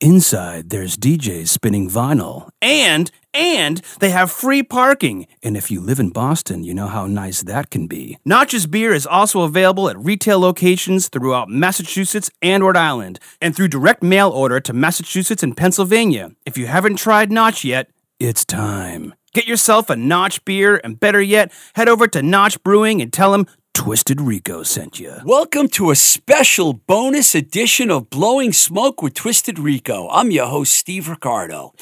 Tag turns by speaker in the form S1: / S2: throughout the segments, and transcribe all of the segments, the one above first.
S1: Inside, there's DJs spinning vinyl. And, and they have free parking. And if you live in Boston, you know how nice that can be. Notch's beer is also available at retail locations throughout Massachusetts and Rhode Island, and through direct mail order to Massachusetts and Pennsylvania. If you haven't tried Notch yet, it's time. Get yourself a Notch beer, and better yet, head over to Notch Brewing and tell them Twisted Rico sent you.
S2: Welcome to a special bonus edition of Blowing Smoke with Twisted Rico. I'm your host, Steve Ricardo.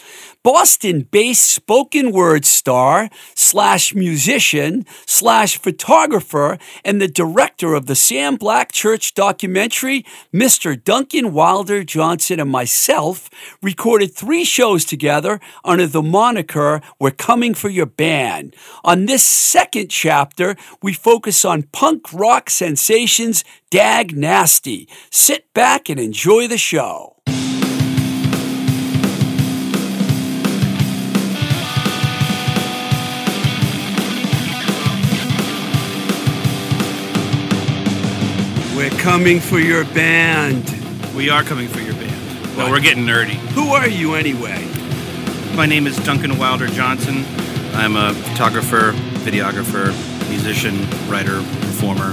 S2: Boston based spoken word star slash musician slash photographer and the director of the Sam Black Church documentary, Mr. Duncan Wilder Johnson and myself recorded three shows together under the moniker We're Coming for Your Band. On this second chapter, we focus on punk rock sensations Dag Nasty. Sit back and enjoy the show. We're coming for your band.
S1: We are coming for your band. Well, we're getting nerdy.
S2: Who are you anyway?
S1: My name is Duncan Wilder Johnson. I'm a photographer, videographer, musician, writer, performer,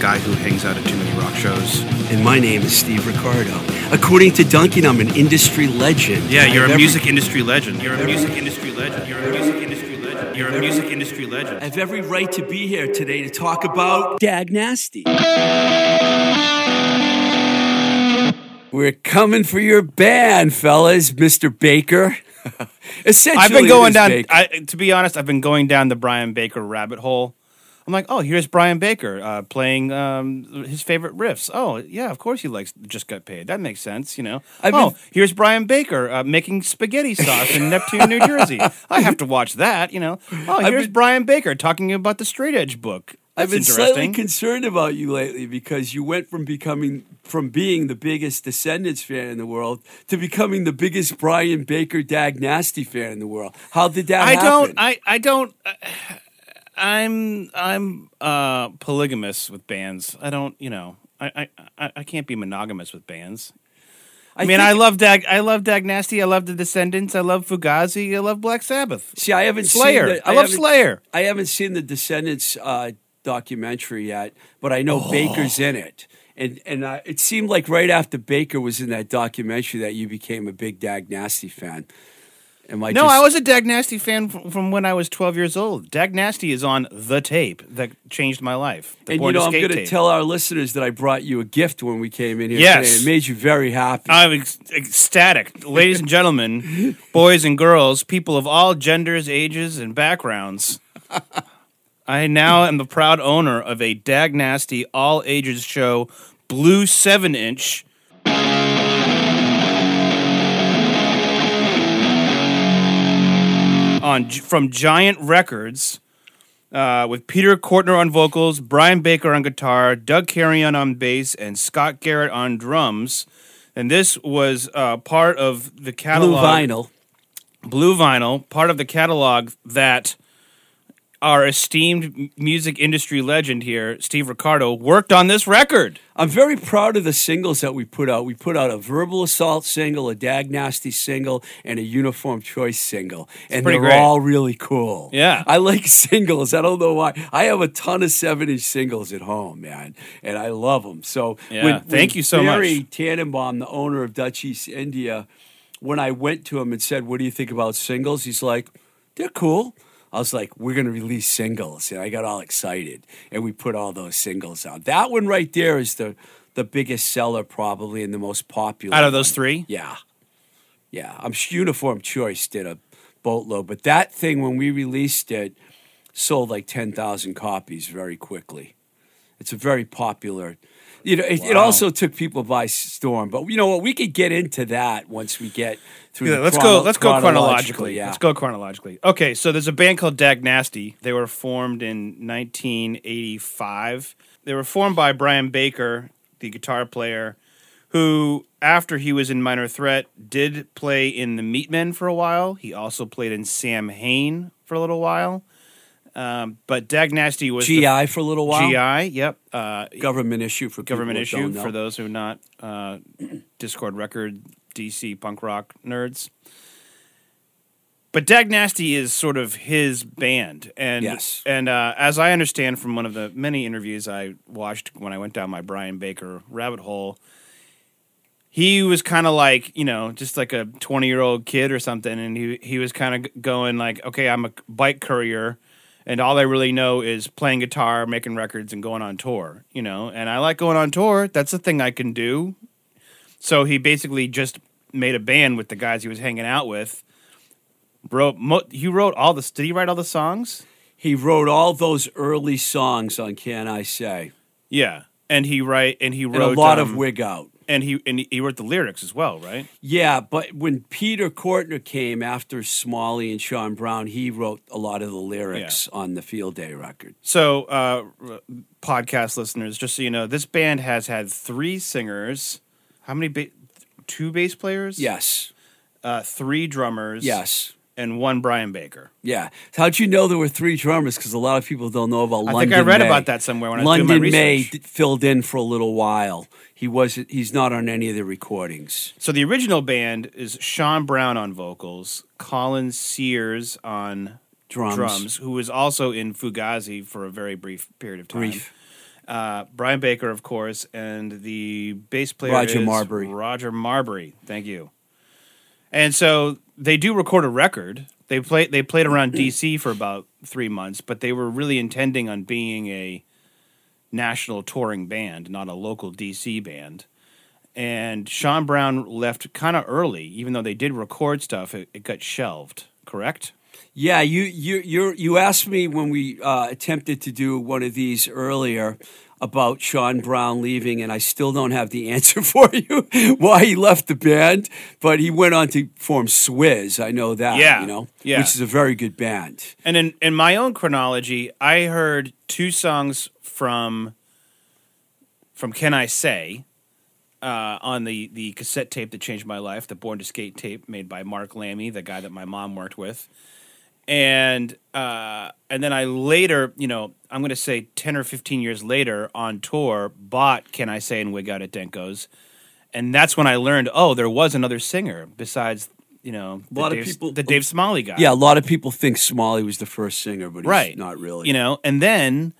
S1: guy who hangs out at too many rock shows.
S2: And my name is Steve Ricardo. According to Duncan, I'm an industry legend.
S1: Yeah, you're a
S2: every-
S1: music industry legend. You're a music industry legend. You're a music industry legend. You're a music industry legend.
S2: I have every right to be here today to talk about Dag Nasty. We're coming for your band, fellas, Mr. Baker. Essentially,
S1: I've been going down. I, to be honest, I've been going down the Brian Baker rabbit hole. I'm like, oh, here's Brian Baker uh, playing um, his favorite riffs. Oh, yeah, of course he likes Just Got Paid. That makes sense, you know.
S2: I've
S1: oh,
S2: been-
S1: here's Brian Baker uh, making spaghetti sauce in Neptune, New Jersey. I have to watch that, you know. Oh, here's
S2: been-
S1: Brian Baker talking about the Straight Edge book. That's
S2: I've been slightly concerned about you lately because you went from becoming from being the biggest Descendents fan in the world to becoming the biggest Brian Baker Dag Nasty fan in the world. How did that
S1: I
S2: happen?
S1: don't. I I don't. Uh, I'm I'm uh, polygamous with bands. I don't. You know. I, I, I- I can't be monogamous with bands. I, mean,
S2: think-
S1: I love Dag. I love Dag Nasty. I love the Descendents. I love Fugazi. I love Black Sabbath.
S2: See, I haven't
S1: Slayer.
S2: seen. The,
S1: I love Slayer.
S2: I haven't seen the Descendents uh, documentary yet, but I know Baker's in it. And and uh, it seemed like right after Baker was in that documentary that you became a big Dag Nasty fan. Am I
S1: No,
S2: just-
S1: I was a Dag Nasty fan from, when I was 12 years old. Dag Nasty is on the tape that changed my life. The
S2: And you know, I'm going to tell our listeners that I brought you a gift when we came in here
S1: Yes.
S2: today. It made you very happy.
S1: I'm ec- ecstatic. Ladies and gentlemen, boys and girls, people of all genders, ages, and backgrounds. I now am the proud owner of a Dag Nasty all ages show blue 7 inch. On, from Giant Records, uh, with Peter Cortner on vocals, Brian Baker on guitar, Doug Carrion on bass, and Scott Garrett on drums. And this was uh, part of the catalog.
S2: Blue vinyl.
S1: Blue vinyl, part of the catalog that our esteemed music industry legend here, Steve Ricardo, worked on this record.
S2: I'm very proud of the singles that we put out. We put out a Verbal Assault single, a Dag Nasty single, and a Uniform Choice single. and they're
S1: great.
S2: all really cool.
S1: Yeah.
S2: I like singles. I don't know why. I have a ton of 7 inch singles at home, man, and I love them. So,
S1: Yeah, thank you so much,
S2: Barry
S1: much.
S2: Tannenbaum, the owner of Dutch East India, when I went to him and said, What do you think about singles? He's like, They're cool. I was like, we're going to release singles. And I got all excited. And we put all those singles out. That one right there is the, the biggest seller, probably, and the most popular.
S1: Out of those
S2: one.
S1: three?
S2: Yeah. Yeah. I'm Uniform Choice did a boatload. But that thing, when we released it, sold like 10,000 copies very quickly. It's a very popular. You know, it, it also took people by storm. But you know what? We could get into that once we get through.
S1: Yeah,
S2: the
S1: let's
S2: chrono-
S1: go. Let's go chronologically.
S2: Yeah.
S1: Let's go chronologically. Okay, so there's a band called Dag Nasty. They were formed in 1985. They were formed by Brian Baker, the guitar player, who, after he was in Minor Threat, did play in the Meatmen for a while. He also played in Samhain for a little while. Um, but Dag Nasty was the-
S2: GI for a little while.
S1: GI. Yep. Uh,
S2: government issue for
S1: government issue for those who are not uh, Dischord record DC punk rock nerds. But Dag Nasty is sort of his band, and
S2: Yes.
S1: and uh, as I understand from one of the many interviews I watched when I went down my Brian Baker rabbit hole, he was kind of like you know just like a twenty year old kid or something, and he he was kind of going like, okay, I'm a bike courier, and all I really know is playing guitar, making records, and going on tour. You know, and I like going on tour. That's the thing I can do. So he basically just made a band with the guys he was hanging out with. Wrote mo- he wrote all the did he write all the songs?
S2: He wrote all those early songs on Can I Say,
S1: Yeah, and he write and he
S2: and
S1: wrote
S2: a lot
S1: um,
S2: of Wig Out.
S1: And he and he wrote the lyrics as well, right?
S2: Yeah, but when Peter Cortner came after Smalley and Shawn Brown, he wrote a lot of the lyrics on the Field Day record.
S1: So, uh, r- podcast listeners, just so you know, this band has had three singers. How many? Ba- two bass players.
S2: Yes,
S1: Uh, three drummers.
S2: yes,
S1: And one Brian Baker.
S2: yeah. How'd you know there were three drummers? Because a lot of people don't know about
S1: I
S2: London.
S1: think I read
S2: May.
S1: about that somewhere when I was
S2: London
S1: doing my
S2: May
S1: research.
S2: d- filled in for a little while. He was he's not on any of the recordings.
S1: So the original band is Shawn Brown on vocals, Colin Sears on
S2: Drums.
S1: drums, who was also in Fugazi for a very brief period of time.
S2: Brief.
S1: Uh, Brian Baker, of course, and the bass player
S2: Roger Marbury.
S1: Roger Marbury. Thank you. And so they do record a record. They play. They played around DC for about three months, but they were really intending on being a national touring band, not a local DC band. And Shawn Brown left kind of early, even though they did record stuff. It, it got shelved. Correct.
S2: Yeah, you you you you asked me when we uh, attempted to do one of these earlier about Shawn Brown leaving, and I still don't have the answer for you why he left the band. But he went on to form Swiz. I know that.
S1: Yeah,
S2: you know,
S1: yeah.
S2: which is a very good band.
S1: And in, in my own chronology, I heard two songs from from Can I Say uh, on the, the cassette tape that changed my life, the Born to Skate tape made by Mark Lammy, the guy that my mom worked with. And uh, and then I later, you know, I'm going to say 10 or 15 years later on tour, bought Can I Say and Wig Out at Denko's. And that's when I learned, oh, there was another singer besides, you know,
S2: A lot
S1: the
S2: of
S1: Dave,
S2: people-
S1: the Dave Smalley guy.
S2: Yeah, a lot of people think Smalley was the first singer, but he's
S1: right
S2: not really.
S1: you know and then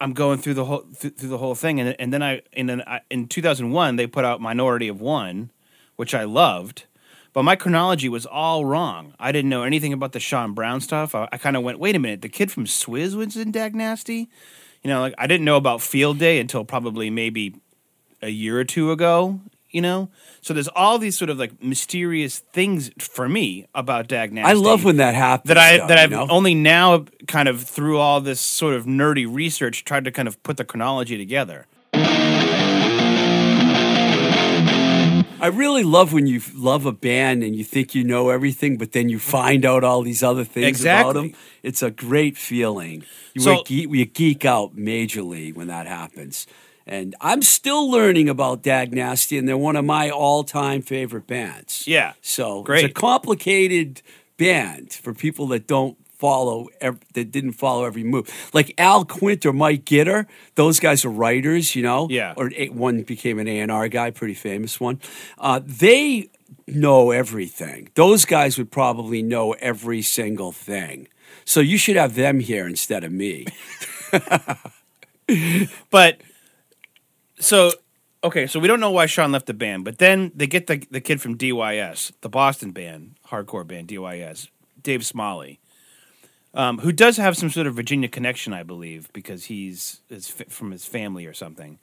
S1: i'm going through the whole through, through the whole thing and, and then i and then I, in 2001 they put out minority of one which i loved but my chronology was all wrong i didn't know anything about the shawn brown stuff i, I kind of went wait a minute the kid from swiz was in dag nasty you know like i didn't know about field day until probably maybe a year or two ago you know so there's all these sort of like mysterious things for me about dag nasty
S2: I love when that happens.
S1: that I
S2: though,
S1: that I've
S2: know?
S1: only now kind of through all this sort of nerdy research tried to kind of put the chronology together.
S2: I really love when you love a band and you think you know everything, but then you find out all these other things about them. It's a great feeling. You,
S1: So-
S2: geek, you geek out majorly when that happens. And I'm still learning about Dag Nasty, and they're one of my all-time favorite bands.
S1: Yeah.
S2: So
S1: Great.
S2: it's a complicated band for people that don't follow ev- that didn't follow every move. Like Al Quint or Mike Gitter, those guys are writers, you know.
S1: Yeah.
S2: Or one became an A and R guy, pretty famous one. Uh, they know everything. Those guys would probably know every single thing. So you should have them here instead of me.
S1: But so okay, so we don't know why Shawn left the band, but then they get the the kid from DYS, the Boston band, hardcore band DYS, Dave Smalley. Um, who does have some sort of Virginia connection, I believe, because he's is from his family or something.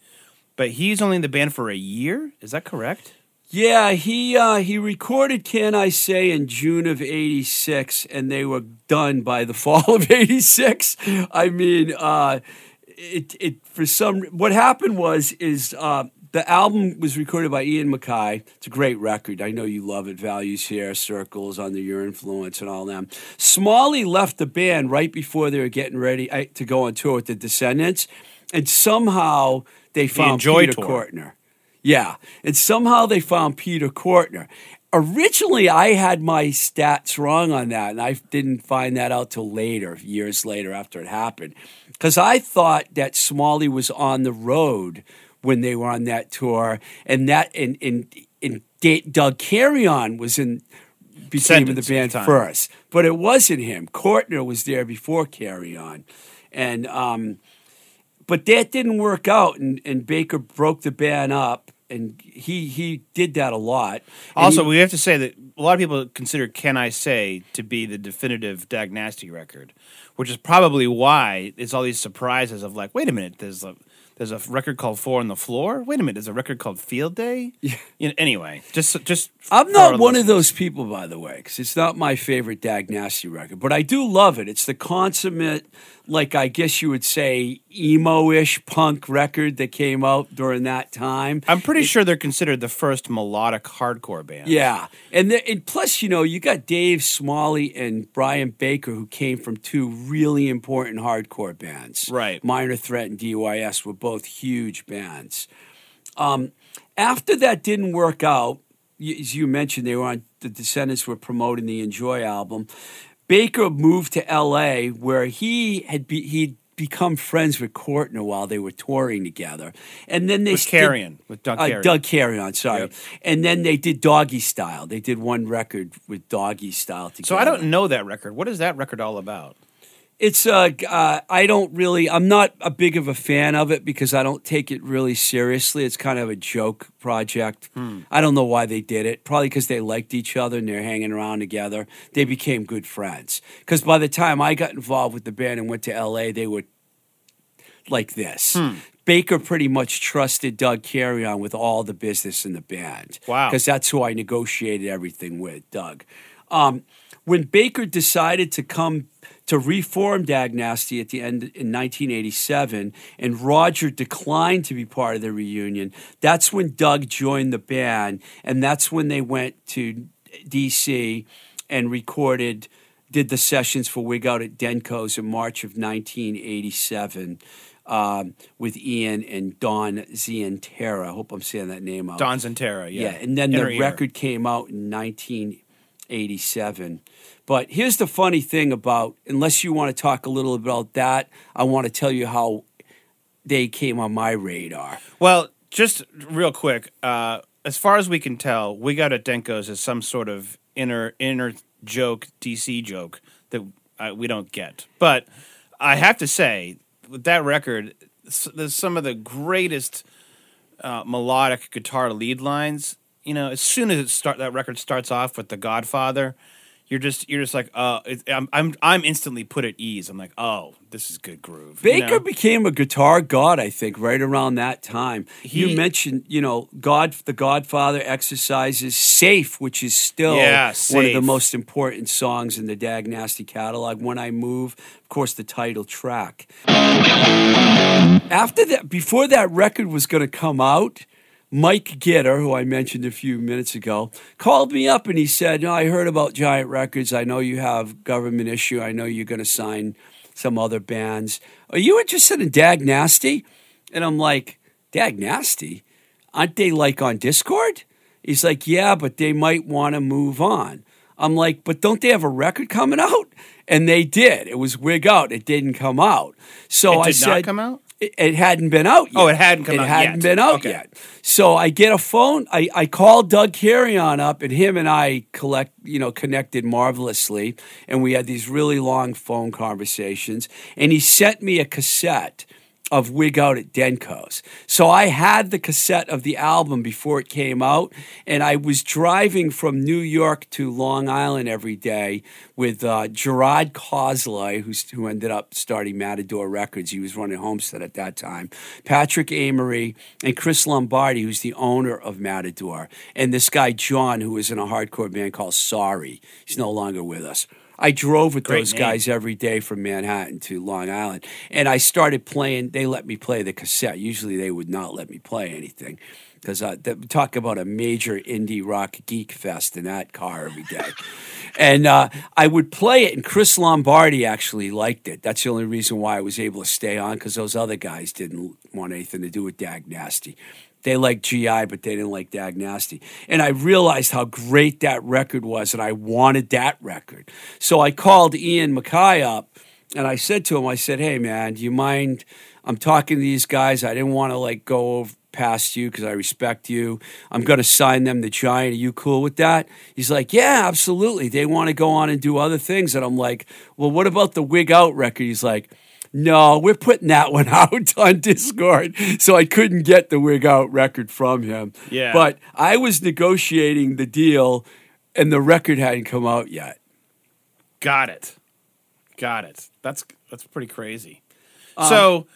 S1: But he's only in the band for a year. Is that correct?
S2: Yeah, he uh, he recorded "Can I Say" in June of '86, and they were done by the fall of '86. I mean, uh, it it for some what happened was is uh, the album was recorded by Ian MacKaye. It's a great record. I know you love it. Values here, circles under your influence, and all them. Smalley left the band right before they were getting ready uh, to go on tour with the Descendents, and somehow they found
S1: Enjoy
S2: Peter
S1: tour.
S2: Cortner. Yeah, and somehow they found Peter Cortner. Originally, I had my stats wrong on that, and I didn't find that out till later, years later after it happened, because I thought that Smalley was on the road when they were on that tour, and that and and, and Doug Carrion was in became in the band
S1: the
S2: first, but it wasn't him. Cortner was there before Carrion, and um, but that didn't work out, and, and Baker broke the band up, and he he did that a lot. And
S1: Also,
S2: he-
S1: we have to say that a lot of people consider "Can I Say" to be the definitive Dag Nasty record, which is probably why it's all these surprises of like, wait a minute, there's a there's a record called Four on the Floor. Wait a minute, there's a record called Field Day. Yeah. anyway, just just
S2: I'm not one of those people, by the way, because it's not my favorite Dag Nasty record, but I do love it. It's the consummate, like I guess you would say, emo-ish punk record that came out during that time.
S1: I'm pretty sure they're considered the first melodic hardcore band.
S2: Yeah, and, the, and plus, you know, you got Dave Smalley and Brian Baker, who came from two really important hardcore bands.
S1: Right.
S2: Minor Threat and DYS were both huge bands. Um, after that didn't work out, as you mentioned, they were on the Descendents were promoting the Enjoy album. Baker moved to L.A., where he had be, he'd become friends with Cortner while they were touring together, and then they
S1: with
S2: did-
S1: Carrion, with Doug
S2: uh,
S1: Carrion.
S2: Doug Carrion, sorry.
S1: Yep.
S2: And then they did Doggy Style. They did one record with Doggy Style together.
S1: So I don't know that record. What is that record all about?
S2: It's uh, uh, I don't really. I'm not a big of a fan of it because I don't take it really seriously. It's kind of a joke project. I don't know why they did it. Probably because they liked each other and they're hanging around together. They became good friends. Because by the time I got involved with the band and went to L.A., they were like this. Baker pretty much trusted Doug Carrion with all the business in the band.
S1: Wow.
S2: Because that's who I negotiated everything with, Doug. Um, when Baker decided to come to reform Dag Nasty at the end in 1987, and Roger declined to be part of the reunion, that's when Doug joined the band, and that's when they went to DC and recorded, did the sessions for Wig Out at Denko's in March of 1987 um, with Ian and Don Zientara. I hope I'm saying that name out.
S1: Don Zantera. Yeah,
S2: Yeah, and then
S1: Inner
S2: the
S1: Ear.
S2: record came out in 1987. But here's the funny thing about, unless you want to talk a little about that, I want to tell you how they came on my radar.
S1: Well, just real quick, uh, as far as we can tell, Wig Out at Denko's is some sort of inner inner joke, DC joke that uh, we don't get. But I have to say, with that record, there's some of the greatest uh, melodic guitar lead lines. You know, as soon as it start that record starts off with the Godfather, you're just you're just like, oh, it, I'm I'm I'm instantly put at ease. I'm like, oh, this is good groove. you
S2: Baker
S1: know?
S2: became a guitar god, I think, right around that time.
S1: He-
S2: you mentioned, you know, God, the Godfather exercises, "Safe," which is still
S1: Yeah,
S2: one of the most important songs in the Dag Nasty catalog. "When I Move," of course, the title track. After that, before that record was going to come out, Mike Gitter, who I mentioned a few minutes ago, called me up and he said, "No, I heard about Giant Records. I know you have government issue. I know you're going to sign some other bands. Are you interested in Dag Nasty?" And I'm like, "Dag Nasty? Aren't they like on Dischord?" He's like, "Yeah, but they might want to move on." I'm like, "But don't they have a record coming out?" And they did. It was Wig Out. It didn't come out. So I said,
S1: come out?
S2: It, it hadn't been out yet.
S1: Oh, it hadn't come yet.
S2: it
S1: out
S2: hadn't
S1: yet.
S2: been out
S1: Okay.
S2: yet. So I get a phone. I, I called Doug Carrion up, and him and I collect, you know, connected marvelously, and we had these really long phone conversations. And he sent me a cassette of Wig Out at Denko's. So I had the cassette of the album before it came out, and I was driving from New York to Long Island every day with uh, Gerard Cosloy, who's, who ended up starting Matador Records. He was running Homestead at that time. Patrick Amory and Chris Lombardi, who's the owner of Matador, and this guy John, who was in a hardcore band called Sorry. He's no longer with us. I drove with
S1: Great
S2: those
S1: name.
S2: guys every day from Manhattan to Long Island, and I started playing. They let me play the cassette. Usually, they would not let me play anything because uh, talk about a major indie rock geek fest in that car every day. and uh, I would play it, and Chris Lombardi actually liked it. That's the only reason why I was able to stay on because those other guys didn't want anything to do with Dag Nasty. They liked GI, but they didn't like Dag Nasty. And I realized how great that record was, and I wanted that record. So I called Ian MacKaye up, and I said to him, I said, hey, man, do you mind? I'm talking to these guys. I didn't want to like go past you because I respect you. I'm going to sign them the Giant. Are you cool with that? He's like, yeah, absolutely. They want to go on and do other things. And I'm like, well, what about the Wig Out record? He's like, no, we're putting that one out on Dischord. So I couldn't get the Wig Out record from him.
S1: Yeah.
S2: But I was negotiating the deal and the record hadn't come out yet.
S1: Got it. Got it. That's that's pretty crazy.
S2: Um,
S1: so,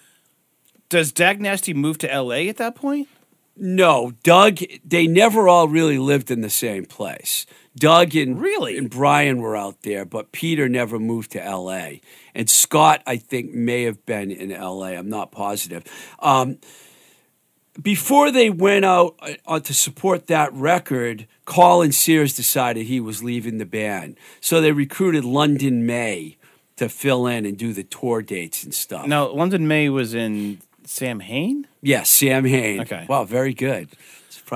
S1: does Dag Nasty move to L.A. at that point?
S2: No, Doug, they never all really lived in the same place. Doug and
S1: Really?
S2: and Brian were out there, but Peter never moved to L.A. And Scott, I think, may have been in L.A. I'm not positive. Um, before they went out uh, uh, to support that record, Colin Sears decided he was leaving the band, so they recruited London May to fill in and do the tour dates and stuff.
S1: Now, London May was in Samhain.
S2: Yes, Samhain.
S1: Okay.
S2: Wow, very good.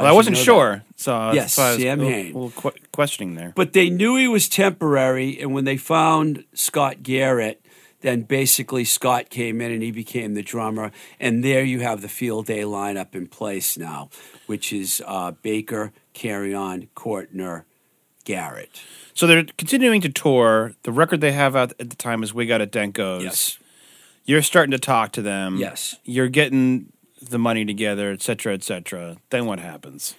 S1: Well, I wasn't
S2: know that.
S1: sure, so
S2: Yes,
S1: why I was
S2: Sam
S1: a little, little que- questioning there.
S2: But they knew he was temporary, and when they found Scott Garrett, then basically Scott came in and he became the drummer. And there you have the field day lineup in place now, which is uh, Baker, Carry On, Cortner, Garrett.
S1: So they're continuing to tour. The record they have out at the time is "Wig Out at Denkos."
S2: Yes.
S1: You're starting to talk to them.
S2: Yes.
S1: You're getting the money together, et cetera, et cetera. Then what happens?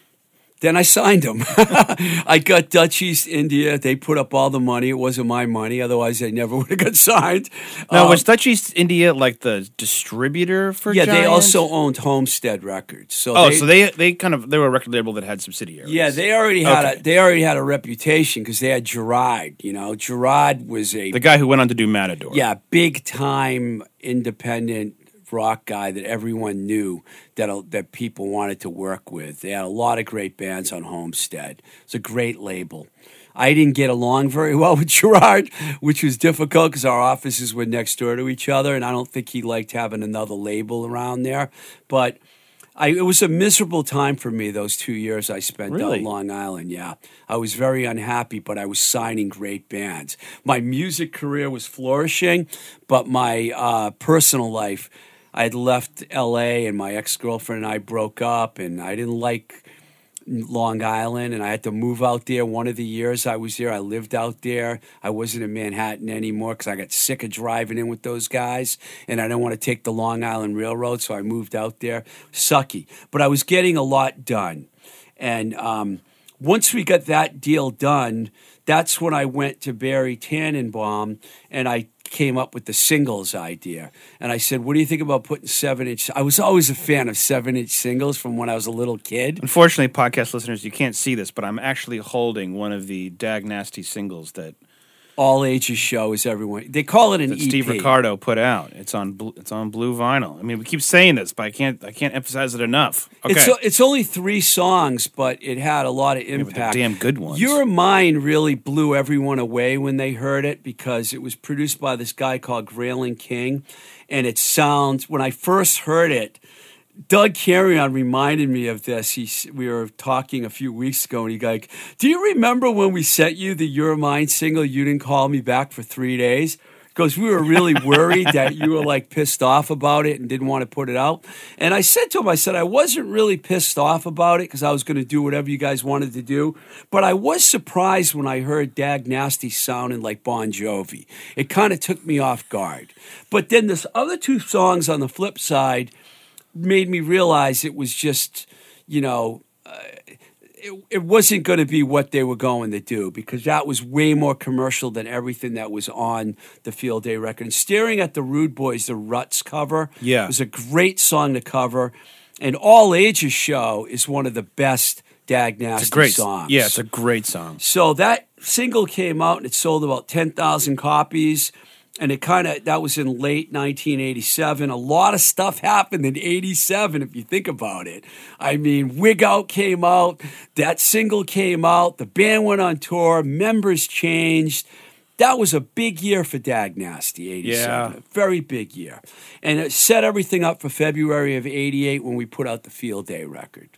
S2: Then I signed them. I got Dutch East India. They put up all the money. It wasn't my money. Otherwise, I never would have got signed.
S1: Now,
S2: Um,
S1: was Dutch East India like the distributor for?
S2: yeah, they also owned Homestead Records. So
S1: Oh,
S2: they,
S1: so they they kind of they were a record label that had subsidiaries.
S2: Yeah, they already had
S1: Okay.
S2: a they already had a reputation because they had Gerard. You know, Gerard was a
S1: the guy who went on to do Matador.
S2: yeah big time independent rock guy that everyone knew that that people wanted to work with. They had a lot of great bands on Homestead. It's a great label. I didn't get along very well with Gerard, which was difficult because our offices were next door to each other, and I don't think he liked having another label around there. But I, it was a miserable time for me those two years I spent
S1: Really?
S2: on Long Island. Yeah, I was very unhappy, but I was signing great bands. My music career was flourishing, but my uh, personal life, I had left L.A. and my ex girlfriend and I broke up, and I didn't like Long Island, and I had to move out there. One of the years I was there, I lived out there. I wasn't in Manhattan anymore because I got sick of driving in with those guys, and I didn't want to take the Long Island Railroad, so I moved out there. Sucky, but I was getting a lot done, and um, once we got that deal done, that's when I went to Barry Tannenbaum, and I came up with the singles idea. And I said, "What do you think about putting seven inch?" I was always a fan of seven inch singles from when I was a little kid.
S1: Unfortunately, podcast listeners, you can't see this, but I'm actually holding one of the Dag Nasty singles that,
S2: all ages show is everyone. They call it an
S1: that
S2: EP.
S1: Steve Ricardo put out. It's on bl- it's on blue vinyl. I mean, we keep saying this, but I can't I can't emphasize it enough. Okay,
S2: It's it's only three songs, but it had a lot of impact.
S1: damn good ones.
S2: Your Mind really blew everyone away when they heard it because it was produced by this guy called Grayling King, and it sounds. When I first heard it, Doug Carrion reminded me of this. He, we were talking a few weeks ago, and he like, "Do you remember when we sent you the Your Mind single? You didn't call me back for three days." Because we were really worried that you were like pissed off about it and didn't want to put it out. And I said to him, I said, I wasn't really pissed off about it because I was going to do whatever you guys wanted to do. But I was surprised when I heard Dag Nasty sounding like Bon Jovi. It kind of took me off guard. But then this other two songs on the flip side, made me realize it was just, you know, uh, it, it wasn't going to be what they were going to do because that was way more commercial than everything that was on the Field Day record. And staring at the Rude Boys, the Ruts cover,
S1: Yeah.
S2: was a great song to cover. And All Ages Show is one of the best Dag Nasty
S1: It's a great
S2: songs.
S1: Yeah, it's a great song.
S2: So that single came out and it sold about 10,000 copies. And it kind of, that was in late 1987. A lot of stuff happened in 87, if you think about it. I mean, Wig Out came out, that single came out, the band went on tour, members changed. That was a big year for Dag Nasty, 87.
S1: Yeah.
S2: Very big year. And it set everything up for February of 88 when we put out the Field Day record.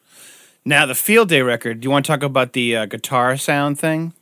S1: Now the Field Day record. Do you want to talk about the uh, guitar sound thing?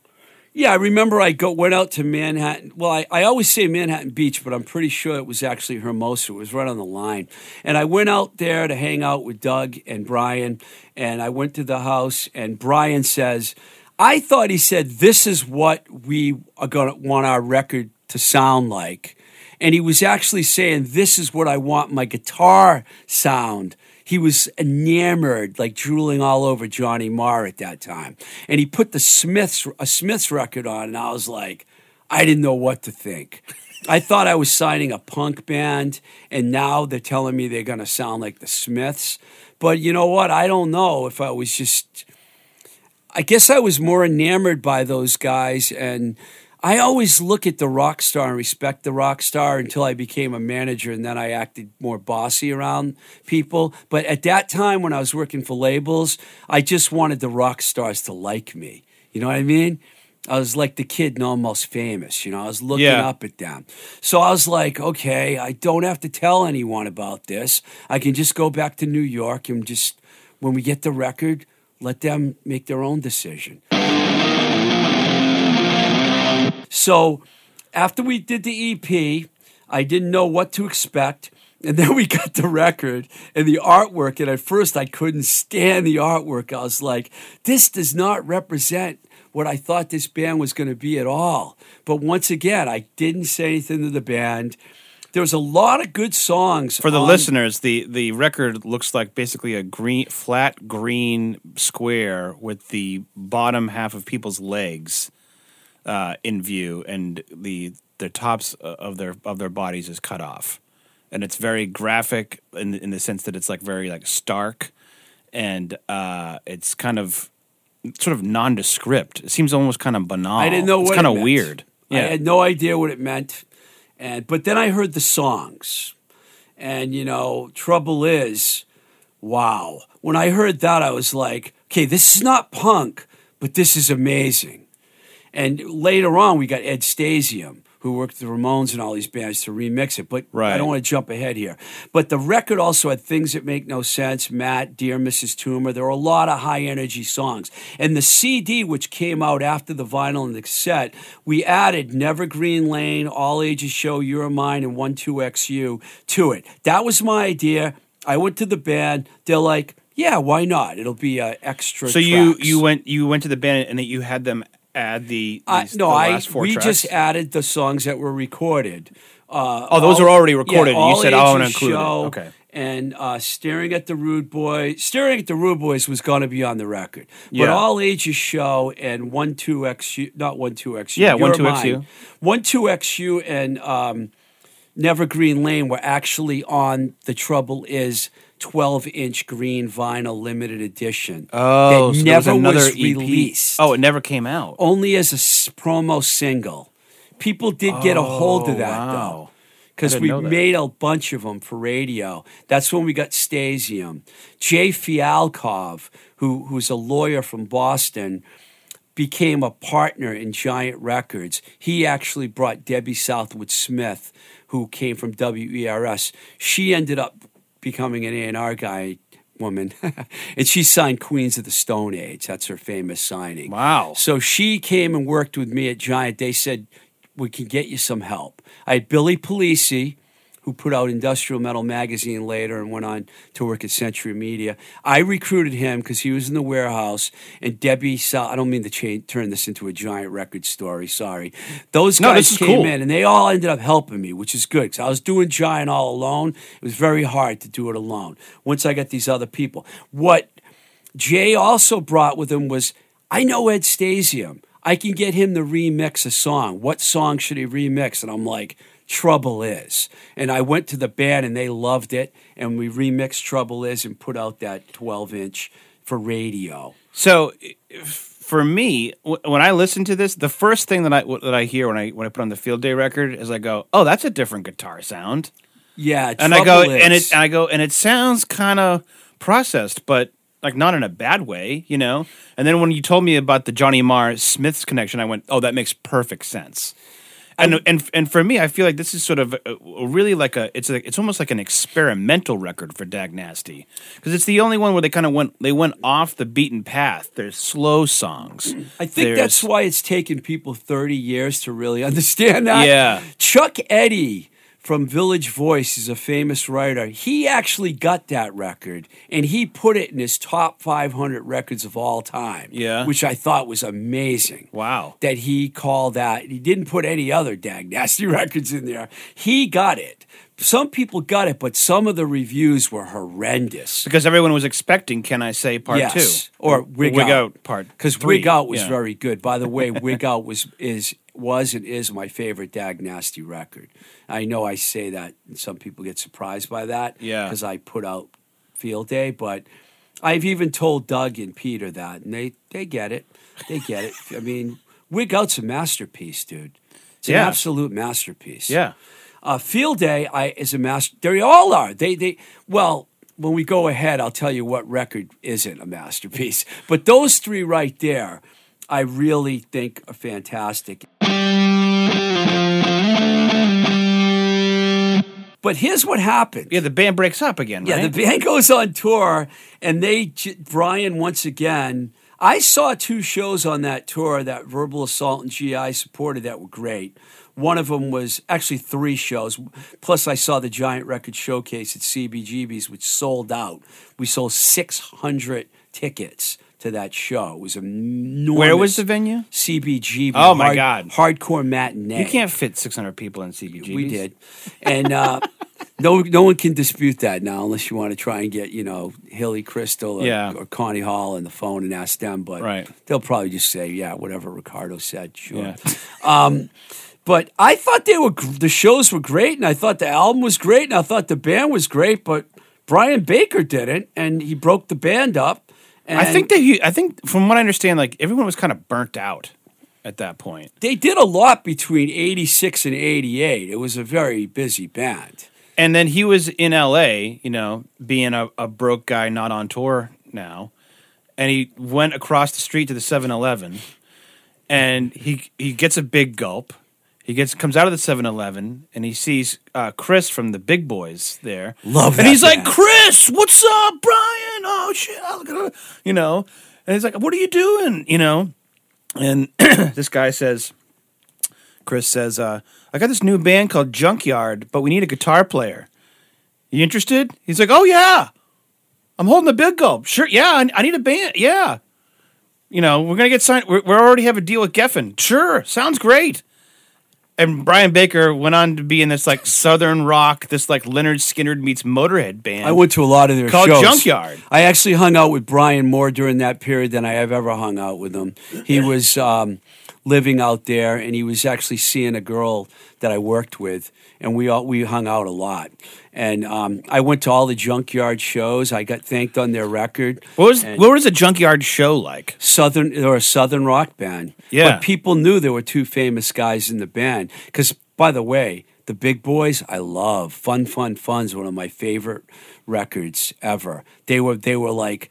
S2: Yeah, I remember I go, went out to Manhattan. Well, I, I always say Manhattan Beach, but I'm pretty sure it was actually Hermosa. It was right on the line. And I went out there to hang out with Doug and Brian. And I went to the house, and Brian says, I thought he said, This is what we are going to want our record to sound like. And he was actually saying, This is what I want my guitar sound he was enamored, like drooling all over Johnny Marr at that time. And he put the Smiths a Smiths record on, and I was like, I didn't know what to think. I thought I was signing a punk band, and now they're telling me they're going to sound like the Smiths. But you know what? I don't know if I was just. I guess I was more enamored by those guys, and I always look at the rock star and respect the rock star until I became a manager and then I acted more bossy around people. But at that time when I was working for labels, I just wanted the rock stars to like me. You know what I mean? I was like the kid in Almost Famous, you know, I was looking
S1: Yeah.
S2: up at them. So I was like, okay, I don't have to tell anyone about this. I can just go back to New York and just, when we get the record, let them make their own decision. So after we did the EP, I didn't know what to expect. And then we got the record and the artwork. And at first, I couldn't stand the artwork. I was like, this does not represent what I thought this band was going to be at all. But once again, I didn't say anything to the band. There was a lot of good songs.
S1: For the
S2: on-
S1: listeners, the the record looks like basically a green, flat green square with the bottom half of people's legs uh, in view, and the the tops of their of their bodies is cut off, and it's very graphic in in the sense that it's like very like stark, and uh, it's kind of sort of nondescript. It seems almost kind of banal.
S2: I didn't know
S1: it's
S2: what
S1: kind of
S2: meant.
S1: weird.
S2: I had no idea what it meant. And but then I heard the songs. And you know, trouble is, wow. When I heard that I was like, okay, this is not punk, but this is amazing. And later on we got Ed Stasium who worked with the Ramones and all these bands to remix it. But I don't want to jump ahead here. But the record also had things that make no sense. Matt, Dear Mrs. Touma. There were a lot of high energy songs. And the CD, which came out after the vinyl and the cassette, we added Never Green Lane, All Ages Show, You're Mine, and 12XU to it. That was my idea. I went to the band. They're like, yeah, why not? It'll be uh, extra.
S1: So you
S2: tracks."
S1: you went you went to the band and that you had them add the,
S2: I,
S1: these-
S2: no,
S1: the
S2: I
S1: last four
S2: we
S1: tracks?
S2: just added the songs that were recorded. Uh,
S1: Oh, those
S2: All-
S1: are already recorded, and you said, "Oh, I wanna
S2: Ages
S1: include it." Okay.
S2: And uh, staring at the Rude Boy, staring at the Rude Boys was going to be on the record, but
S1: Yeah.
S2: All Ages Show and One Two XU, not One Two XU,
S1: Yeah,
S2: one
S1: two
S2: 12XU. One Two XU and um, Never Green Lane were actually on The Trouble Is 12 inch green vinyl limited edition.
S1: Oh,
S2: that
S1: so was
S2: never
S1: another
S2: was
S1: EP.
S2: released
S1: Oh, it never came out.
S2: only as a s- promo single. People did get a hold of
S1: Oh,
S2: that
S1: wow.
S2: though, because we made a bunch of them for radio. That's when we got Stasium. Jay Fialkov, who who's a lawyer from Boston, became a partner in Giant Records. He actually brought Debbie Southwood Smith, who came from WERS. She ended up becoming an A&R guy woman and she signed Queens of the Stone Age. That's her famous signing.
S1: Wow.
S2: So she came and worked with me at Giant. They said, we can get you some help. I had Billy Polisi, who put out Industrial Metal magazine later and went on to work at Century Media. I recruited him because he was in the warehouse, and Debbie saw. I don't mean to turn this into a giant record story. Sorry, those
S1: No,
S2: guys came
S1: cool.
S2: in and they all ended up helping me, which is good because I was doing Giant all alone. It was very hard to do it alone. Once I got these other people, what Jay also brought with him was I know Ed Stasium. I can get him to remix a song. What song should he remix? And I'm like, Trouble Is. And I went to the band and they loved it. And we remixed Trouble Is and put out that 12 inch for radio.
S1: So for me, when I listen to this, the first thing that I that I hear when I when I put on the Field Day record is I go, "Oh, that's a different guitar sound,"
S2: Yeah,
S1: and I go
S2: trouble
S1: and it and I go and it sounds kind of processed, but like not in a bad way, you know. And then when you told me about the Johnny Marr Smiths connection, I went, "Oh, that makes perfect sense." And, and and for me, I feel like this is sort of a, a really like a it's a it's almost like an experimental record for Dag Nasty because it's the only one where they kind of went they went off the beaten path. There's slow songs.
S2: I think that's why it's taken people 30 years to really understand that.
S1: Yeah.
S2: Chuck Eddy from Village Voice is a famous writer. He actually got that record and he put it in his top 500 records of all time.
S1: Yeah.
S2: Which I thought was amazing.
S1: wow.
S2: That he called that. He didn't put any other Dag Nasty records in there. He got it. Some people got it, but some of the reviews were horrendous.
S1: because everyone was expecting "Can I Say" Part
S2: yes.
S1: Two
S2: or Wig,
S1: Wig
S2: Out.
S1: Out Part
S2: because Wig Out was
S1: yeah.
S2: very good. By the way, Wig Out was is was and is my favorite Dag Nasty record. I know I say that, and some people get surprised by that.
S1: Yeah.
S2: because I put out Field Day, but I've even told Doug and Peter that, and they they get it. They get it. I mean, Wig Out's a masterpiece, dude. It's an
S1: Yeah.
S2: absolute masterpiece.
S1: Yeah,
S2: Uh, Field Day I, is a master. They all are. They they well. When we go ahead, I'll tell you what record isn't a masterpiece. But those three right there, I really think are fantastic. But here's what happened.
S1: yeah. The band breaks up again.
S2: Yeah,
S1: right?
S2: the band goes on tour, and they j- Brian once again. I saw two shows on that tour that Verbal Assault and GI supported that were great. One of them was actually three shows. Plus, I saw the Giant Record Showcase at CBGB's, which sold out. We sold six hundred tickets to that show. It was enormous.
S1: Where was the venue?
S2: CBGB.
S1: Oh, my God.
S2: Hardcore matinee.
S1: You can't fit 600 people in CBG.
S2: We did, and uh, no, no one can dispute that now, unless you want to try and get you know Hilly Kristal or,
S1: Yeah.
S2: or Connie Hall on the phone and ask them. But
S1: Right.
S2: they'll probably just say, yeah, whatever Ricardo said, sure.
S1: Yeah.
S2: But I thought they were the shows were great, and I thought the album was great, and I thought the band was great. But Brian Baker didn't, and he broke the band up. And
S1: I think that he, I think from what I understand, like everyone was kind of burnt out at that point.
S2: they did a lot between '86 and '88. It was a very busy band.
S1: And then he was in LA, you know, being a, a broke guy not on tour now. And he went across the street to the 7-Eleven and he he gets a big gulp. He gets comes out of the 7-Eleven and he sees uh, Chris from the Big Boys there.
S2: Love that.
S1: And he's like, "Chris, what's up, Brian? Oh shit, oh, look at it." you know." And he's like, "What are you doing?" you know? And this guy says Chris says, uh, I got this new band called Junkyard, but we need a guitar player. You interested? He's like, Oh, yeah. I'm holding the big gulp. Sure. Yeah. I, I need a band. Yeah. You know, we're going to get signed. We already have a deal with Geffen. Sure. Sounds great. And Brian Baker went on to be in this like Southern rock, this like Lynyrd Skynyrd meets Motorhead band.
S2: I went to a lot of their
S1: Called
S2: shows.
S1: Junkyard.
S2: I actually hung out with Brian more during that period than I have ever hung out with him. He was um, living out there, and he was actually seeing a girl that I worked with, and we all we hung out a lot. And um, I went to all the Junkyard shows. I got thanked on their record.
S1: what was
S2: and-
S1: what was a Junkyard show like?
S2: Southern or a Southern rock band.
S1: Yeah.
S2: But people knew there were two famous guys in the band. Because, by the way, the Big Boys, I love. Fun, Fun, Fun's one of my favorite records ever. They were they were like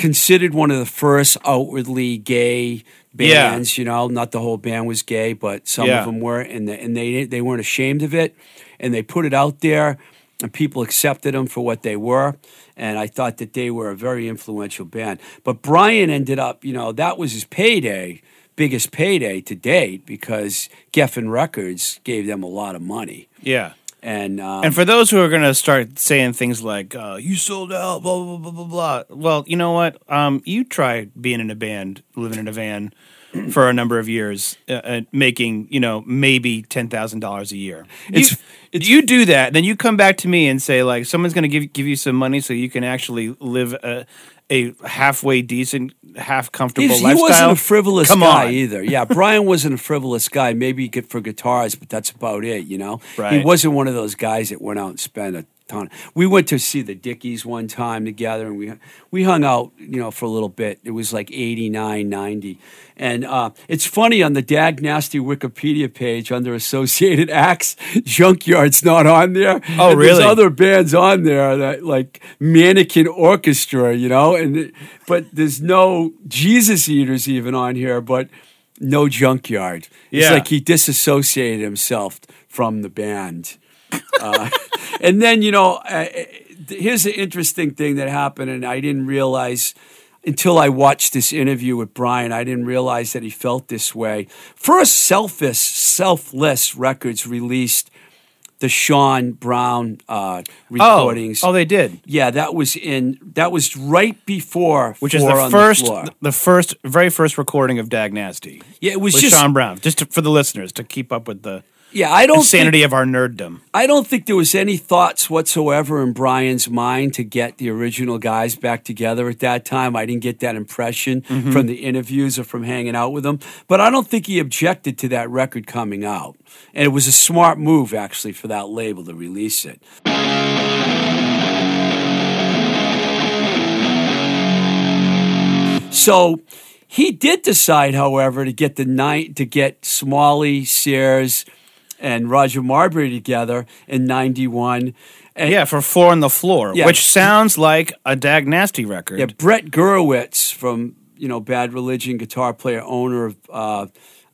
S2: considered one of the first outwardly gay
S1: Yeah.
S2: bands. You know, not the whole band was gay, but some
S1: Yeah.
S2: of them were, and the, and they they weren't ashamed of it, and they put it out there, and people accepted them for what they were. And I thought that they were a very influential band. But Brian ended up, you know, that was his payday, biggest payday to date, because Geffen Records gave them a lot of money.
S1: Yeah.
S2: And um,
S1: And for those who are going to start saying things like uh, "you sold out," blah blah blah blah blah, well, you know what? Um, you try being in a band, living in a van for a number of years, uh, uh, making you know maybe ten thousand dollars a year.
S2: It's-
S1: you, you do that, then you come back to me and say like someone's going to give give you some money so you can actually live a, a halfway decent, half comfortable
S2: he
S1: lifestyle.
S2: wasn't a frivolous
S1: Come
S2: guy
S1: on.
S2: either. Yeah, Brian wasn't a frivolous guy. Maybe good for guitars, but that's about it. You know, he wasn't one of those guys that went out and spent a ton. We went to see the Dickies one time together, and we we hung out, you know, for a little bit. It was like 89, 90. and uh, it's funny on the Dag Nasty Wikipedia page under Associated Acts, Junkyard's not on there.
S1: Oh,
S2: And
S1: really?
S2: There's other bands on there that like Mannequin Orchestra, you know, and but there's no Jesus Eaters even on here, but no Junkyard. It's like he disassociated himself from the band. Uh, and then, you know, uh, here's the interesting thing that happened, and I didn't realize until I watched this interview with Brian, I didn't realize that he felt this way. First, Selfish, Selfless Records released the Shawn Brown uh, recordings.
S1: Oh, oh, they did.
S2: yeah, that was in that was right before
S1: Which is the first,
S2: floor.
S1: the first, very first recording of Dag Nasty
S2: yeah, it was
S1: with
S2: just
S1: Shawn Brown. Just to, for the listeners to keep up with the
S2: yeah. I don't
S1: insanity of our nerddom.
S2: I don't think there was any thoughts whatsoever in Brian's mind to get the original guys back together at that time. I didn't get that impression
S1: Mm-hmm.
S2: from the interviews or from hanging out with them. But I don't think he objected to that record coming out. And it was a smart move, actually, for that label to release it. So he did decide, however, to get the night to get Smalley, Sears, and Roger Marbury together in '91. And
S1: Yeah, for Four on the Floor,
S2: Yeah.
S1: which sounds like a Dag Nasty record.
S2: yeah, Brett Gurewitz from you know Bad Religion, guitar player, owner of uh,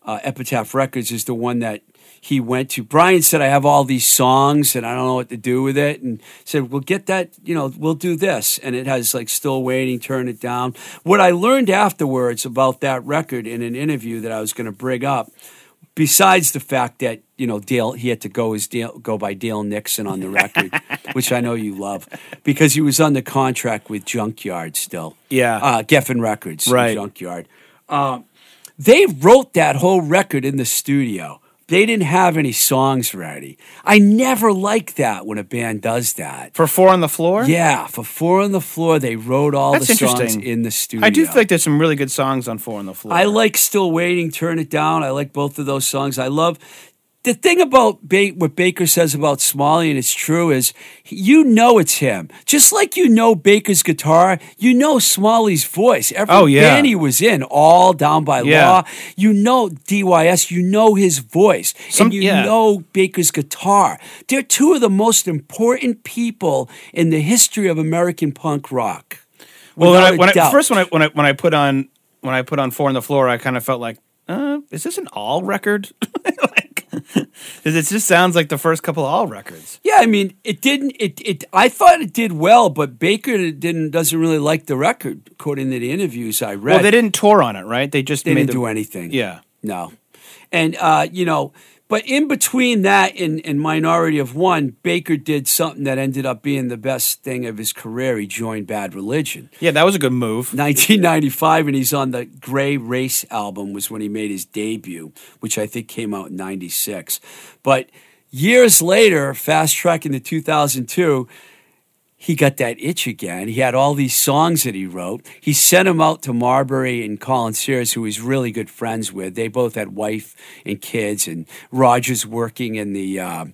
S2: uh, Epitaph Records, is the one that he went to. Brian said, "I have all these songs and I don't know what to do with it," and said, "Well, get that. You know, we'll do this." And it has like "Still Waiting," "Turn It Down." What I learned afterwards about that record in an interview that I was going to bring up. Besides the fact that you know Dale, he had to go as Dale, go by Dale Nixon on the record, which I know you love, because he was under contract with Junkyard still.
S1: Yeah.
S2: uh, Geffen Records,
S1: Right.
S2: Junkyard. Uh, they wrote that whole record in the studio. They didn't have any songs ready. I never like that when a band does that.
S1: for Four on the Floor.
S2: Yeah, for Four on the Floor, they wrote all
S1: That's
S2: the songs
S1: interesting.
S2: in the studio.
S1: I do think there's some really good songs on Four on the Floor.
S2: I like Still Waiting, Turn It Down. I like both of those songs. I love the thing about ba- what Baker says about Smalley, and it's true, is you know it's him. Just like you know Baker's guitar, you know Smalley's voice. Every
S1: Oh, yeah.
S2: band he was in, all down by
S1: Yeah.
S2: law, you know DYS, you know his voice,
S1: Some-
S2: and you
S1: yeah.
S2: know Baker's guitar. They're two of the most important people in the history of American punk rock.
S1: Well, when I, when I, first when I when I when I put on when I put on Four on the Floor, I kind of felt like, uh, is this an all record? it just sounds like the first couple of all records.
S2: Yeah, I mean, it didn't. It, it. I thought it did well, but Baker didn't doesn't really like the record, according to the interviews I read.
S1: Well, they didn't tour on it, right? They just
S2: They
S1: made
S2: didn't
S1: the,
S2: do anything.
S1: Yeah.
S2: no, and uh, you know, but in between that and, and Minority of One, Baker did something that ended up being the best thing of his career. He joined Bad Religion.
S1: Yeah, that was a good move.
S2: 1995, and he's on the Gray Race album, was when he made his debut, which I think came out in 96. But years later, fast track into 2002, he got that itch again. He had all these songs that he wrote. He sent them out to Marbury and Colin Sears, who he's really good friends with. They both had wife and kids, and Roger's working in the uh,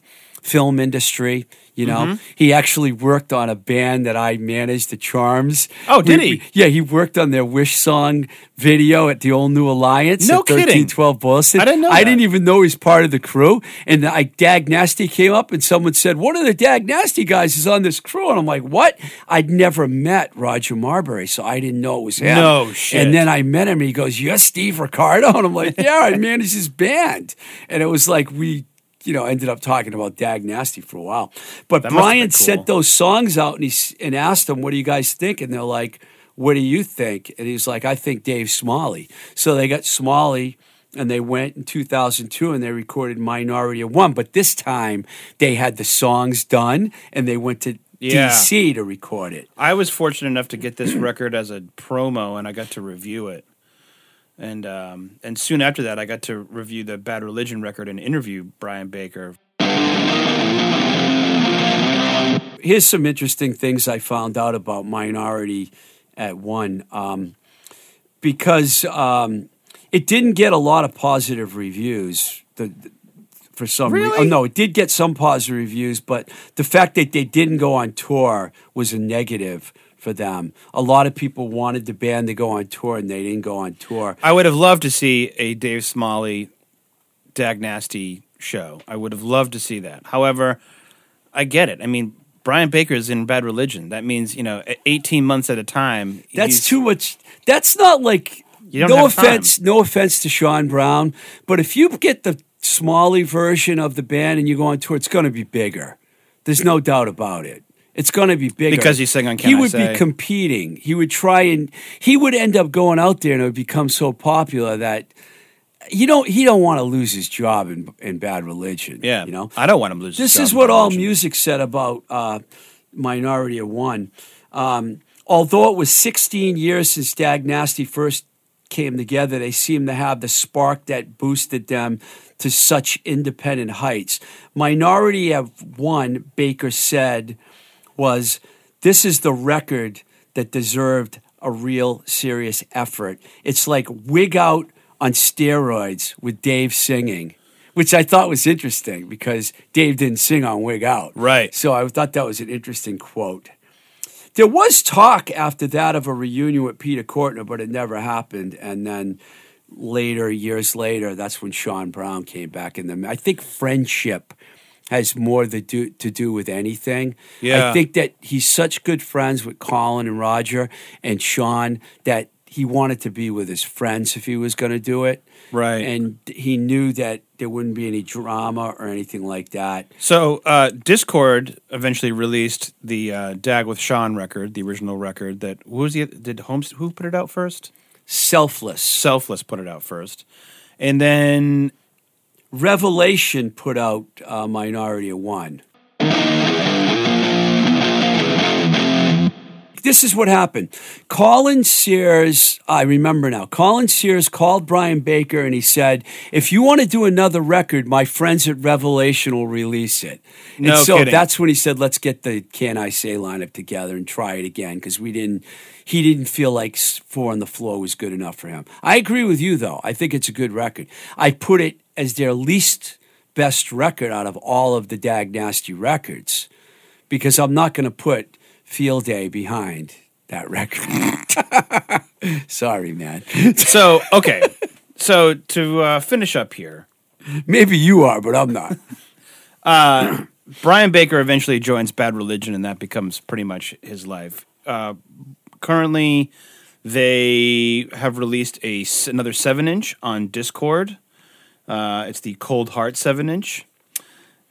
S2: film industry. You know,
S1: Mm-hmm.
S2: he actually worked on a band that I managed, the Charms.
S1: Oh, did
S2: We-
S1: he?
S2: yeah, he worked on their Wish song video at the Old New Alliance.
S1: No
S2: at
S1: kidding.
S2: 1312 Boston.
S1: I didn't know
S2: I
S1: that.
S2: didn't even know he's part of the crew. And I, Dag Nasty came up and someone said, One of the Dag Nasty guys is on this crew. And I'm like, What? I'd never met Roger Marbury, so I didn't know it was him.
S1: No shit.
S2: And then I met him and he goes, You're Steve Ricardo? And I'm like, Yeah, I managed his band. And it was like, we. You know, ended up talking about Dag Nasty for a while, but
S1: That
S2: Brian
S1: cool.
S2: sent those songs out and he and asked them, "What do you guys think?" And they're like, "What do you think?" And he's like, "I think Dave Smalley." So they got Smalley, and they went in 2002 and they recorded Minority of One. But this time they had the songs done and they went to
S1: Yeah.
S2: DC to record it.
S1: I was fortunate enough to get this record as a promo, and I got to review it. And um, and soon after that, I got to review the Bad Religion record and interview Brian Baker.
S2: Here's some interesting things I found out about Minority of One. Um, because um, it didn't get a lot of positive reviews. The, for some reason. Oh no, it did get some positive reviews, but the fact that they didn't go on tour was a negative for them. A lot of people wanted the band to go on tour, and they didn't go on tour.
S1: I would have loved to see a Dave Smalley, Dag Nasty show. I would have loved to see that. However, I get it. I mean, Brian Baker is in Bad Religion. That means you know, 18 months at a time.
S2: That's too much. That's not like.
S1: You don't
S2: no
S1: have time.
S2: offense, no offense to Shawn Brown, but if you get the Smalley version of the band and you go on tour, it's going to be bigger. There's no doubt about it. It's going to be bigger
S1: Because he sang on Can
S2: He
S1: I
S2: would
S1: Say?
S2: be competing. He would try and he would end up going out there and it would become so popular that you don't. He don't want to lose his job in in Bad Religion.
S1: Yeah,
S2: you know.
S1: I don't want him to lose.
S2: This is what all
S1: Religion.
S2: music said about uh, Minority of One. Um, although it was 16 years since Dag Nasty first came together, they seem to have the spark that boosted them to such independent heights. Minority of One, Baker said, was this is the record that deserved a real serious effort. It's like wig out on steroids with Dave singing, which I thought was interesting because Dave didn't sing on Wig Out.
S1: Right.
S2: So I thought that was an interesting quote. There was talk after that of a reunion with Peter Cortner, but it never happened. And then later, years later, that's when Shawn Brown came back in them. I think friendship has more to do to do with anything.
S1: Yeah.
S2: I think that he's such good friends with Colin and Roger and Shawn that he wanted to be with his friends if he was going to do it.
S1: Right.
S2: And he knew that there wouldn't be any drama or anything like that.
S1: So, uh, Dischord eventually released the uh, Dag with Shawn record, the original record. That who was the did Holmes who put it out first?
S2: Selfless.
S1: Selfless put it out first, and then
S2: Revelation put out uh, Minority of One. This is what happened. Colin Sears, I remember now. Colin Sears called Brian Baker and he said, "If you want to do another record, my friends at Revelation will release it."
S1: No
S2: and so
S1: kidding.
S2: that's when he said, "Let's get the Can I Say lineup together and try it again," because we didn't. He didn't feel like Four on the Floor was good enough for him. I agree with you though. I think it's a good record. I put it as their least best record out of all of the Dag Nasty records because I'm not going to put Field Day behind that record. Sorry, man.
S1: so okay. so to uh, finish up here,
S2: Maybe you are, but I'm not.
S1: Brian Baker eventually joins Bad Religion, and that becomes pretty much his life. Uh, currently, they have released a another seven inch on Dischord. Uh, it's the Cold Heart seven inch,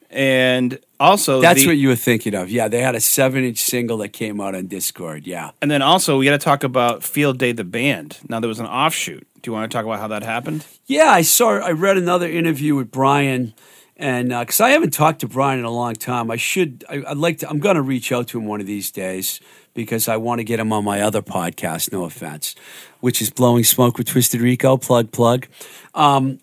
S1: and also
S2: That's
S1: the-
S2: what you were thinking of. Yeah, they had a seven inch single that came out on Dischord. Yeah.
S1: And then also we got to talk about Field Day the band. Now there was an offshoot. Do you want to talk about how that happened?
S2: Yeah, I saw. I read another interview with Brian, and because I haven't talked to Brian in a long time, I should. I, I'd like to. I'm going to reach out to him one of these days because I want to get him on my other podcast. No offense, which is Blowing Smoke with Twisted Rico. Plug plug. Um,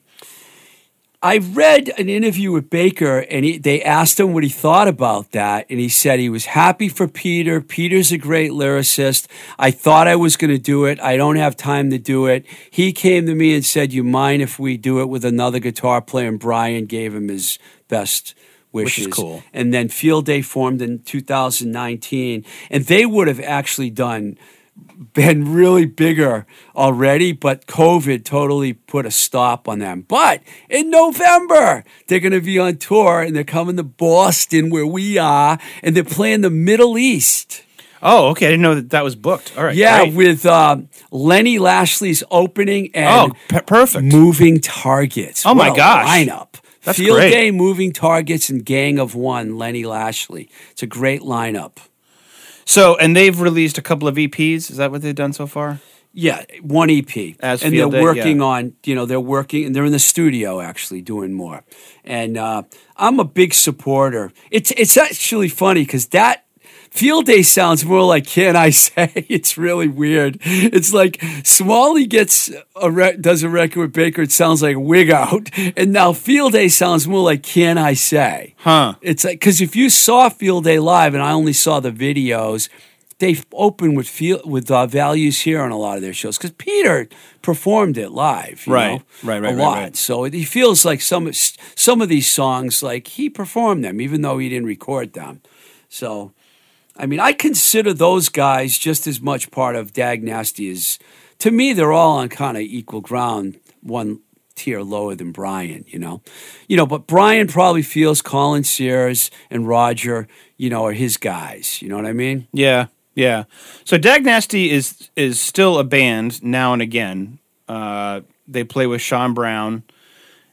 S2: I read an interview with Baker, and he, they asked him what he thought about that, and he said he was happy for Peter. Peter's a great lyricist. I thought I was going to do it. I don't have time to do it. He came to me and said, "You mind if we do it with another guitar player?" And Brian gave him his best
S1: Which is
S2: wishes.
S1: cool.
S2: And then Field Day formed in 2019, and they would have actually done been really bigger already, but COVID totally put a stop on them. But in November, they're going to be on tour and they're coming to Boston where we are, and they're playing the Middle East.
S1: Oh, okay. I didn't know that that was booked. All right.
S2: Yeah,
S1: great.
S2: with uh, Lenny Lashley's opening and
S1: oh, pe- perfect.
S2: Moving Targets.
S1: Oh, my
S2: What a
S1: gosh.
S2: Lineup.
S1: That's
S2: Field
S1: great.
S2: Day, Moving Targets, and Gang of One, Lenny Lashley. It's a great lineup.
S1: So, and they've released a couple of EPs. Is that what they've done so far?
S2: Yeah, one EP.
S1: As
S2: and they're working
S1: yeah.
S2: on, you know, they're working and they're in the studio actually doing more. And uh, I'm a big supporter. It's it's actually funny because that Field Day sounds more like Can I Say? It's really weird. It's like Smalley gets a re- does a record with Baker. It sounds like Wig Out, and now Field Day sounds more like Can I Say?
S1: Huh.
S2: It's like because if you saw Field Day live, and I only saw the videos, they open with feel with uh, values here on a lot of their shows because Peter performed it live, you
S1: Right,
S2: know,
S1: right, right,
S2: a
S1: right,
S2: lot.
S1: right.
S2: So it, he feels like some some of these songs, like he performed them, even though he didn't record them. So, I mean, I consider those guys just as much part of Dag Nasty as to me. They're all on kind of equal ground, one tier lower than Brian. You know, you know, but Brian probably feels Colin Sears and Roger, you know, are his guys. You know what I mean?
S1: Yeah, yeah. So Dag Nasty is is still a band now and again. Uh, they play with Shawn Brown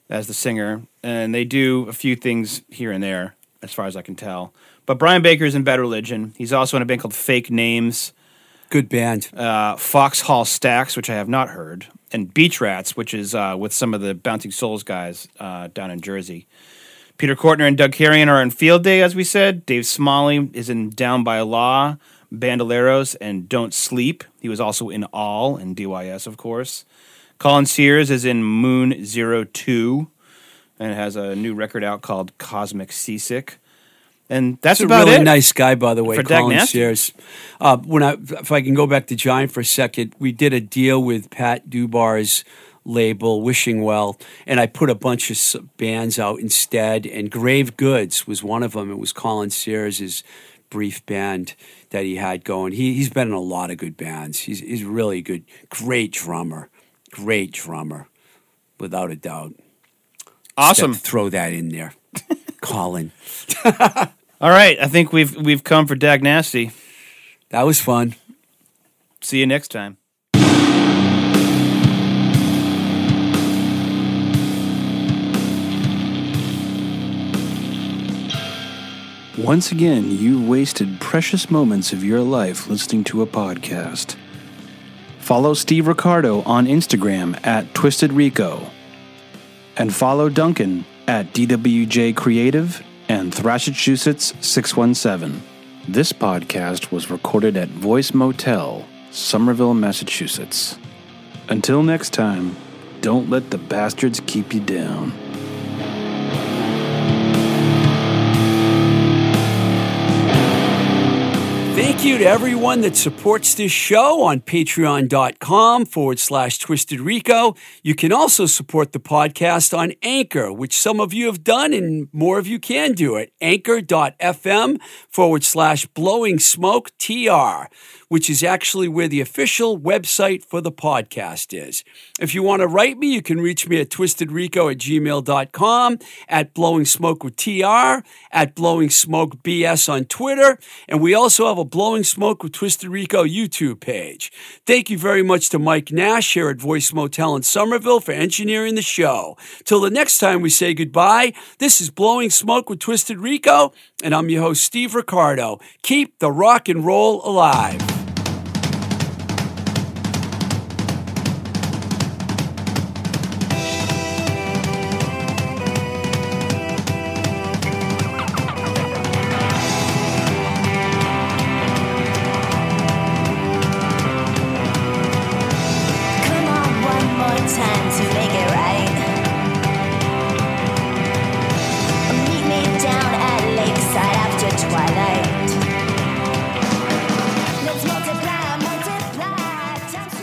S1: as the singer, and they do a few things here and there, as far as I can tell. But Brian Baker's in Bad Religion. He's also in a band called Fake Names,
S2: Good band.
S1: uh, Foxhall Stacks, which I have not heard, and Beach Rats, which is uh, with some of the Bouncing Souls guys uh, down in Jersey. Peter Cortner and Doug Carrion are in Field Day, as we said. Dave Smalley is in Down by Law, Bandoleros, and Don't Sleep. He was also in All and DYS, of course. Colin Sears is in Moon Zero Two, and has a new record out called Cosmic Seasick. And that's
S2: He's a
S1: about
S2: really
S1: it.
S2: nice guy, by the way,
S1: For
S2: Colin Sears. Uh, when I, if I can go back to Giant for a second, we did a deal with Pat Dubar's label, Wishing Well, and I put a bunch of bands out instead. And Grave Goods was one of them. It was Colin Sears' brief band that he had going. He, he's been in a lot of good bands. He's, he's really good, great drummer, great drummer, without a doubt.
S1: Awesome.
S2: Just have to throw that in there, Colin.
S1: All right, I think we've we've come for Dag Nasty.
S2: That was fun.
S1: See you next time. Once again, you wasted precious moments of your life listening to a podcast. Follow Steve Ricardo on Instagram at Twisted Rico. And follow Duncan at DWJ Creative and Thrashachusetts 617. This podcast was recorded at Voice Motel, Somerville, Massachusetts. Until next time, don't let the bastards keep you down.
S2: Thank you to everyone that supports this show on patreon.com forward slash twisted rico. You can also support the podcast on Anchor, which some of you have done and more of you can do it. Anchor.fm forward slash blowing smoke TR, which is actually where the official website for the podcast is. If you want to write me, you can reach me at twistedrico at gmail.com, at blowing smoke with TR, at blowing smoke BS on Twitter, and we also have a Blowing Smoke with Twisted Rico YouTube page. Thank you very much to Mike Nash here at Voice Motel in Somerville for engineering the show. Till the next time we say goodbye, this is Blowing Smoke with Twisted Rico, and I'm your host, Steve Ricardo. Keep the rock and roll alive.